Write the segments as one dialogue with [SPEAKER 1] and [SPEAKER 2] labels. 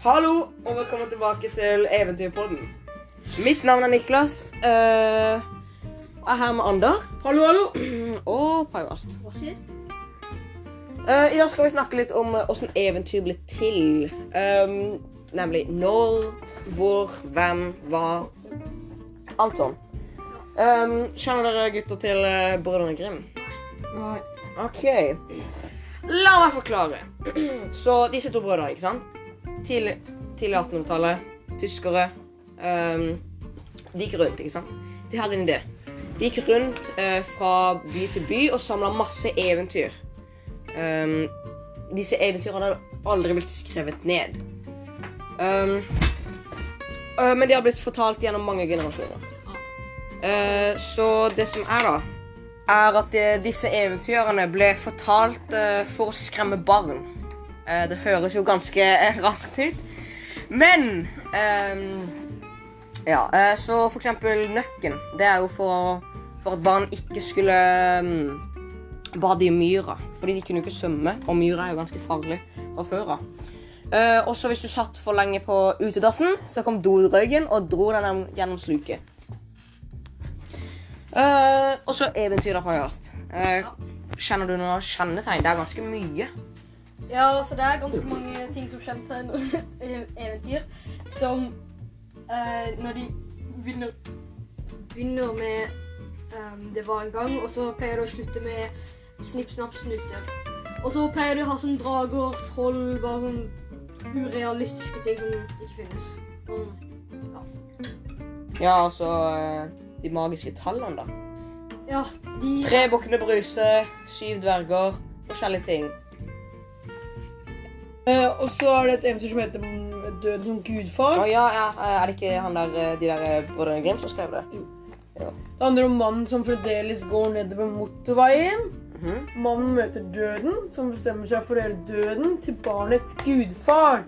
[SPEAKER 1] Hallo, og velkommen tilbake til Eventyrpodden. Mitt navn er Niklas. Uh, jeg er her med Ander. Hallo, hallo. Og Pajvast.
[SPEAKER 2] Hva skjer?
[SPEAKER 1] Uh, I dag skal vi snakke litt om åssen hvordan eventyr ble til. Um, nemlig når, hvor, hvem, hva. Alt sånn. Um, kjenner dere gutter til uh, Brødrene Grim?
[SPEAKER 2] Nei.
[SPEAKER 1] OK. La meg forklare. Så disse to brødrene, ikke sant? Tidlig, tidlig 1800-tallet. Tyskere. Um, de gikk rundt, ikke sant? De hadde en idé. De gikk rundt uh, fra by til by og samla masse eventyr. Um, disse eventyrene hadde aldri blitt skrevet ned. Um, uh, men de har blitt fortalt gjennom mange generasjoner. Uh, så det som er, da, er at disse eventyrene ble fortalt for å skremme barn. Eh, det høres jo ganske eh, rart ut. Men um, Ja, eh, så for eksempel nøkken. Det er jo for, for at barn ikke skulle um, bade i myra. Fordi de kunne jo ikke svømme, og myra er jo ganske farlig fra før av. Eh, også hvis du satt for lenge på utedassen, så kom dorøyken og dro den gjennom sluket. Uh, og så eventyr da, Pajast. Uh, kjenner du noen kjennetegn? Det er ganske mye.
[SPEAKER 2] Ja, så det er ganske mange ting som kjennetegner et eventyr. Som eh, når de begynner, begynner med um, Det var en gang, og så pleier det å slutte med snipp, snapp, snute. Og så pleier de å ha sånn drager, troll, bare sånn urealistiske ting som ikke finnes. Mm.
[SPEAKER 1] Ja, altså eh, De magiske tallene, da.
[SPEAKER 2] ja, de
[SPEAKER 1] Tre bukkene Bruse, syv dverger, forskjellige ting.
[SPEAKER 3] Eh, og så er det et eventyr som heter mm, Døden som gudfar.
[SPEAKER 1] Å ja, ja, eh, er det ikke han der, eh, de der brødrene Grim som skrev det? Ja.
[SPEAKER 3] Det handler om mannen som fremdeles går nedover motorveien.
[SPEAKER 1] Mhm.
[SPEAKER 3] Mannen møter døden, som bestemmer seg for å gjøre døden til barnets gudfar.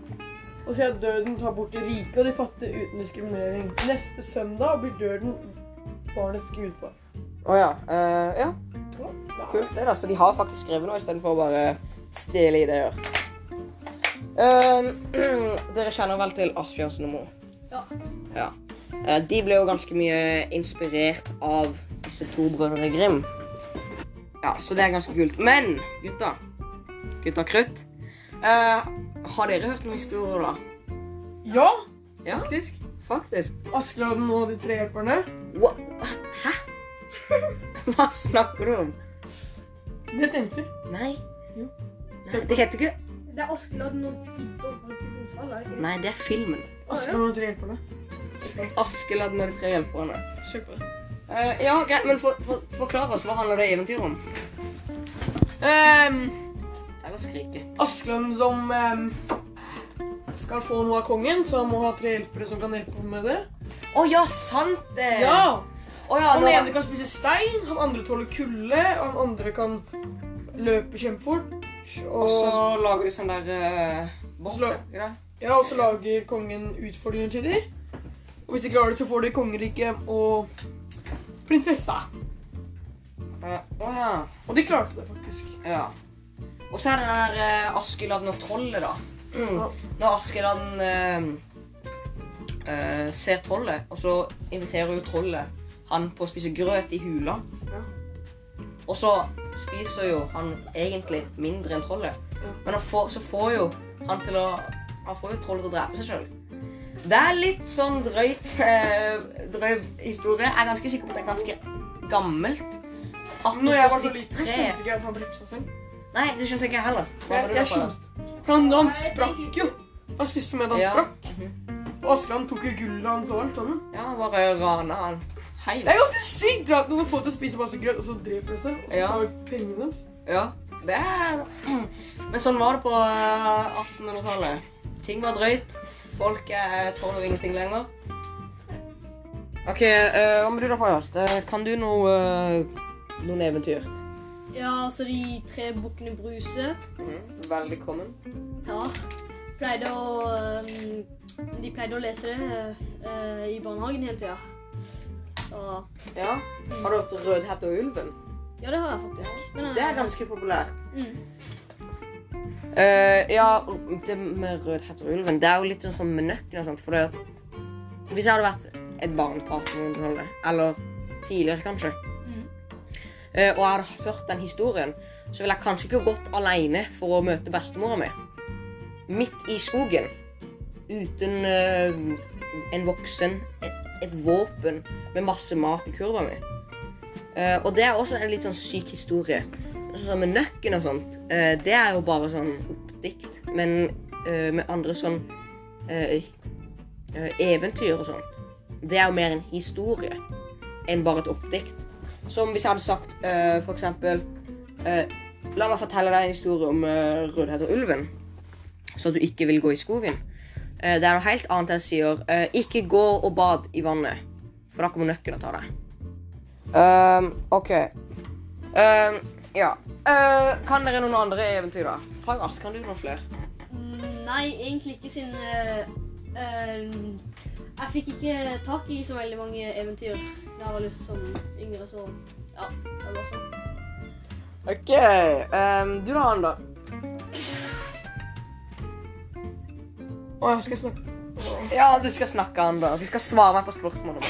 [SPEAKER 3] Og sier at døden tar bort de rike og de fattige uten diskriminering. Neste søndag blir døden barnets gudfar.
[SPEAKER 1] Å ja. eh, ja.
[SPEAKER 3] Ja.
[SPEAKER 1] Kult det, da. Så de har faktisk skrevet noe istedenfor å bare stjele ideer. Um, dere kjenner vel til Asbjørnsen og Moe?
[SPEAKER 2] Ja.
[SPEAKER 1] Ja. Eh, de ble jo ganske mye inspirert av disse to brødrene Grim. Ja, så det er ganske kult. Men gutta, gutta krutt, uh, har dere hørt noen historier, da?
[SPEAKER 3] Ja,
[SPEAKER 1] Ja,
[SPEAKER 3] faktisk.
[SPEAKER 1] faktisk.
[SPEAKER 3] Askeladden og de tre hjelperne.
[SPEAKER 1] Hva? Hæ? Hva snakker du om?
[SPEAKER 3] Det er et eventyr.
[SPEAKER 1] Nei.
[SPEAKER 3] Jo.
[SPEAKER 1] Nei, det heter ikke
[SPEAKER 2] Det er Askeladden og Idol fra Konsvall, er det ikke?
[SPEAKER 1] Nei, det er filmen.
[SPEAKER 3] Askeladden og tre hjelperne.
[SPEAKER 1] Askeladden og de tre hjelperne.
[SPEAKER 3] Det.
[SPEAKER 1] Eh, ja, greit, men for, for, forklar oss. Hva handler det eventyret om?
[SPEAKER 3] Um,
[SPEAKER 1] det er å skrike.
[SPEAKER 3] Askeladden som um, skal få noe av kongen, så han må ha tre hjelpere som kan hjelpe ham med det.
[SPEAKER 1] Å ja, sant det!
[SPEAKER 3] Ja!
[SPEAKER 1] Oh, ja
[SPEAKER 3] Han ene kan spise stein, han andre tåler kulde, han andre kan løpe kjempefort.
[SPEAKER 1] Og
[SPEAKER 3] Og,
[SPEAKER 1] så lager de sånn der uh, boss.
[SPEAKER 3] Så- ja, og så lager kongen utfordringer til dem. Og hvis de klarer det, så får de kongeriket og prinsessa.
[SPEAKER 1] Uh, oh, ja.
[SPEAKER 3] Og de klarte det faktisk.
[SPEAKER 1] ja. Og så er det den der uh, Askeladden og trollet, da. Mm. Når Askeladden uh, uh, ser trollet, og så inviterer jo trollet han på å spise grøt i hula.
[SPEAKER 3] Ja.
[SPEAKER 1] Og så spiser jo han egentlig mindre enn trollet. Men han får, så får jo han til å Han får jo trollet til å drepe seg sjøl. Det er litt sånn drøyt eh, drøy historie. Jeg er ganske sikker på at det er ganske gammelt.
[SPEAKER 3] Når jeg var så liten, så
[SPEAKER 1] 1843.
[SPEAKER 3] skjønte ikke jeg at han drepte seg selv.
[SPEAKER 1] Nei, det skjønte ikke jeg heller. Hva
[SPEAKER 3] Jeg, jeg skjønte. Han, han sprakk jo. Han spiste med da han
[SPEAKER 1] Ja.
[SPEAKER 3] sprakk.
[SPEAKER 1] Mhm.
[SPEAKER 3] Og Askeland tok jo gullet hans og alt sammen.
[SPEAKER 1] Ja, han bare rana han. Hei.
[SPEAKER 3] Det er ganske sykt bra at noen får til å spise masse grøt, og så dreper de seg. Og så
[SPEAKER 1] Ja.
[SPEAKER 3] tar pengene deres.
[SPEAKER 1] Ja, det er Men sånn var det på eh, 1800-tallet. Ting var drøyt. Folk eh, tåler ingenting lenger. OK, uh, hva med du da, Pajast? Eh, Kan du noe uh, noen eventyr?
[SPEAKER 2] Ja, altså de tre bukkene Bruse
[SPEAKER 1] Mm, Veldig common.
[SPEAKER 2] Ja. Pleide å um, De pleide å lese det uh, i barnehagen hele tida.
[SPEAKER 1] Ja. Har du hørt Rødhette og ulven?
[SPEAKER 2] ja, det har jeg faktisk. Den
[SPEAKER 1] Det er ganske populært.
[SPEAKER 2] mm.
[SPEAKER 1] Eh, ja, det med Rødhette og ulven, det er jo litt sånn med nøkken og sånt, for det Hvis jeg hadde vært et barn på 1800-tallet, eller tidligere kanskje,
[SPEAKER 2] Mm.
[SPEAKER 1] eh, og jeg hadde hørt den historien, så ville jeg kanskje ikke gått alene for å møte bestemora mi. Midt i skogen. Uten eh, en voksen, et, våpen med masse mat i kurva mi. Uh, og det er også en litt sånn syk historie. Sånn med nøkken og sånt, Uh, det er jo bare sånn oppdikt. Men uh, med andre sånn eventyr og sånt, det er jo mer en historie enn bare et oppdikt. Som hvis jeg hadde sagt for eksempel La meg fortelle deg en historie om uh, Rødhette og ulven, så at du ikke vil gå i skogen. Eh, det er noe helt annet jeg sier eh, ikke gå og bad i vannet, for da kommer nøkkelen og tar deg. Um, OK. Um, ja. Uh, kan dere noen andre eventyr, da? Pagas, kan du noen flere?
[SPEAKER 2] Mm, Nei, egentlig ikke siden uh, eh, Jeg fikk ikke tak i så veldig mange eventyr da jeg var litt sånn yngre, så ja. Det var sånn.
[SPEAKER 1] OK. Um, du da, Anda?
[SPEAKER 3] Å, jeg skal snakke
[SPEAKER 1] Ja, du skal snakke, han, da. Du skal svare meg på spørsmålet.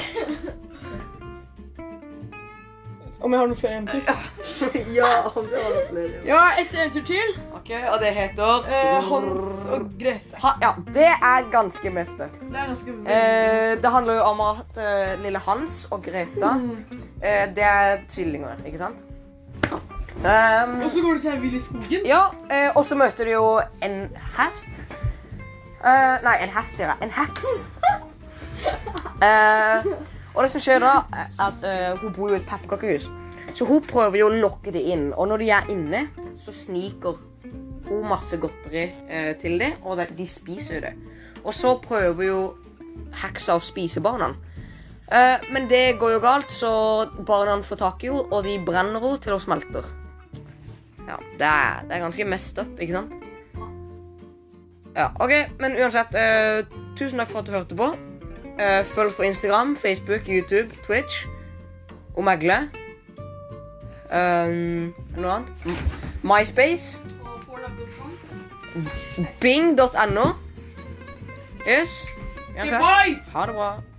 [SPEAKER 3] om jeg har noen flere eventyr.
[SPEAKER 1] ja, vi har det flere.
[SPEAKER 3] Ja, et eventyr til.
[SPEAKER 1] OK, og det heter
[SPEAKER 3] Eh, Hans og Grete.
[SPEAKER 1] ha, Ja, det er ganske meste.
[SPEAKER 3] Det er ganske
[SPEAKER 1] Eh, det handler jo om at eh, lille Hans og Greta eh, Det er tvillinger, ikke sant? Um,
[SPEAKER 3] Og så går de seg vill i skogen.
[SPEAKER 1] ja, eh, og så møter de jo en hest. Eh, nei, en hest, sier jeg. En heks. Uh, og det som skjer da, er at uh, hun bor jo i et pepperkakehus. Så hun prøver jo å lokke det inn. Og når de er inne, så sniker hun masse godteri til dem, og de, de spiser jo det. Og så prøver jo heksa å spise barna. Men det går jo galt, så barna får tak i henne, og de brenner henne til hun smelter. Ja, det er, det er ganske messed up, ikke sant? Ja, ok, men uansett, uh, tusen takk for at du hørte på. Uh, følg oss på Instagram, Facebook, YouTube, Twitch. Og megle. Um, noe annet? MySpace. Bing.no. Yes. Ha det bra.